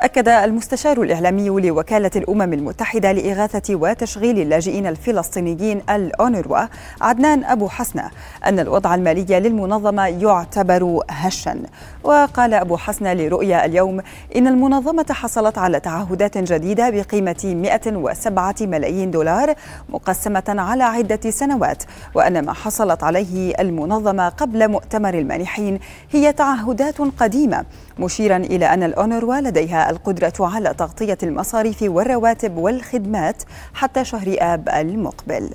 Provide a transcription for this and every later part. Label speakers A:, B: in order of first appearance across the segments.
A: أكد المستشار الإعلامي لوكالة الأمم المتحدة لإغاثة وتشغيل اللاجئين الفلسطينيين الأونروا عدنان أبو حسنة أن الوضع المالي للمنظمة يعتبر هشا. وقال أبو حسنة لرؤيا اليوم إن المنظمة حصلت على تعهدات جديدة بقيمة 107 ملايين دولار مقسمة على عدة سنوات وأن ما حصلت عليه المنظمة قبل مؤتمر المانحين هي تعهدات قديمة مشيرا إلى أن الأونروا لديها القدرة على تغطية المصاريف والرواتب والخدمات حتى شهر آب المقبل.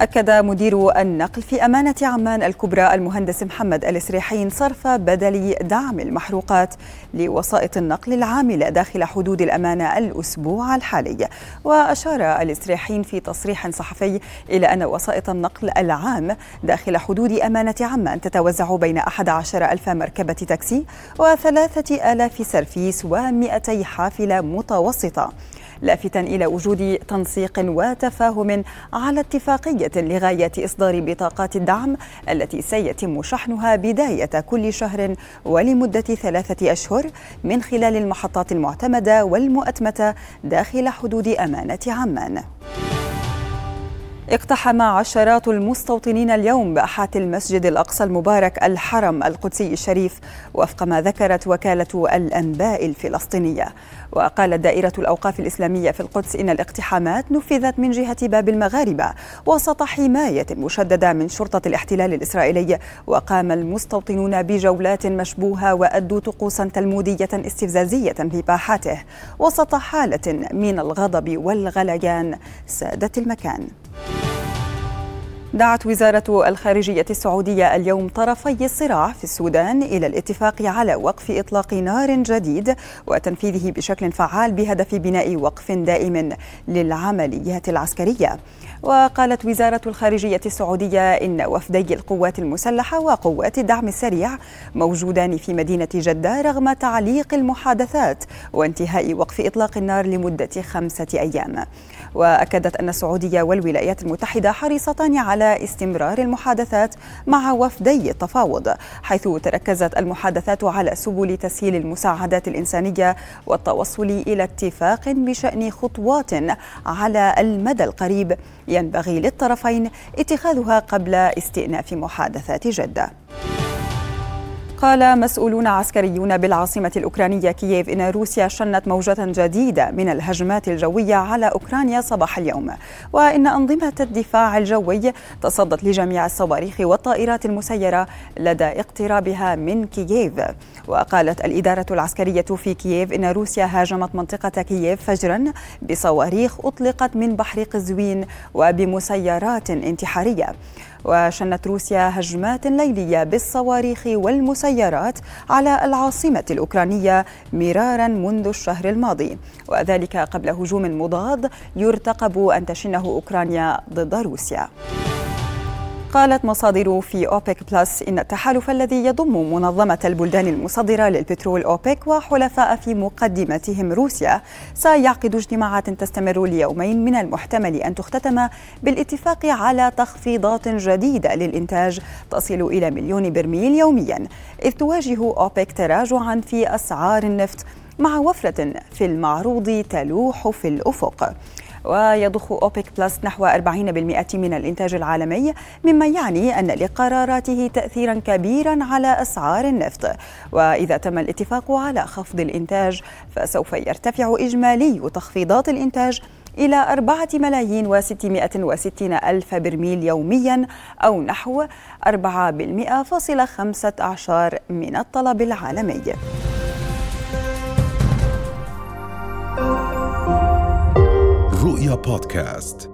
A: أكد مدير النقل في أمانة عمان الكبرى المهندس محمد الإسريحين صرف بدل دعم المحروقات لوسائط النقل العاملة داخل حدود الأمانة الأسبوع الحالي. وأشار الإسريحين في تصريح صحفي إلى أن وسائط النقل العام داخل حدود أمانة عمان تتوزع بين 11 ألف مركبة تاكسي وثلاثة آلاف سرفيس ومئتي حافلة متوسطة. لافتا إلى وجود تنسيق وتفاهم على اتفاقية لغاية إصدار بطاقات الدعم التي سيتم شحنها بداية كل شهر ولمدة ثلاثة أشهر من خلال المحطات المعتمدة والمؤتمتة داخل حدود أمانة عمان. اقتحم عشرات المستوطنين اليوم باحات المسجد الأقصى المبارك الحرم القدسي الشريف وفق ما ذكرت وكالة الأنباء الفلسطينية وقالت دائرة الأوقاف الإسلامية في القدس إن الاقتحامات نفذت من جهة باب المغاربة وسط حماية مشددة من شرطة الاحتلال الإسرائيلي وقام المستوطنون بجولات مشبوهة وأدوا طقوسا تلمودية استفزازية في باحاته وسط حالة من الغضب والغليان سادت المكان. دعت وزارة الخارجية السعودية اليوم طرفي الصراع في السودان إلى الاتفاق على وقف إطلاق نار جديد وتنفيذه بشكل فعال بهدف بناء وقف دائم للعمليات العسكرية. وقالت وزارة الخارجية السعودية إن وفدي القوات المسلحة وقوات الدعم السريع موجودان في مدينة جدة رغم تعليق المحادثات وانتهاء وقف إطلاق النار لمدة خمسة أيام. وأكدت أن السعودية والولايات المتحدة حريصتان على استمرار المحادثات مع وفدي التفاوض حيث تركزت المحادثات على سبل تسهيل المساعدات الإنسانية والتوصل إلى اتفاق بشأن خطوات على المدى القريب ينبغي للطرفين اتخاذها قبل استئناف محادثات جدة. قال مسؤولون عسكريون بالعاصمة الأوكرانية كييف إن روسيا شنت موجة جديدة من الهجمات الجوية على أوكرانيا صباح اليوم. وإن أنظمة الدفاع الجوي تصدت لجميع الصواريخ والطائرات المسيرة لدى اقترابها من كييف. وقالت الإدارة العسكرية في كييف إن روسيا هاجمت منطقة كييف فجرا بصواريخ أطلقت من بحر قزوين وبمسيرات انتحارية. وشنت روسيا هجمات ليلية بالصواريخ والمسيرات على العاصمة الأوكرانية مرارا منذ الشهر الماضي. وذلك قبل هجوم مضاد يرتقب أن تشنه أوكرانيا ضد روسيا. قالت مصادر في أوبك بلس إن التحالف الذي يضم منظمة البلدان المصدرة للبترول أوبك وحلفاء في مقدمتهم روسيا سيعقد اجتماعات تستمر ليومين من المحتمل أن تختتم بالاتفاق على تخفيضات جديدة للإنتاج تصل إلى مليون برميل يوميا إذ تواجه أوبك تراجعا في أسعار النفط مع وفرة في المعروض تلوح في الأفق. ويضخ أوبك بلس نحو 40% من الإنتاج العالمي مما يعني أن لقراراته تأثيرا كبيرا على أسعار النفط. وإذا تم الاتفاق على خفض الإنتاج فسوف يرتفع إجمالي تخفيضات الإنتاج إلى أربعة ملايين وستمائة وستين ألف برميل يوميا أو نحو أربعة بالمئة فاصلة خمسة عشر من الطلب العالمي.
B: رؤيا بودكاست.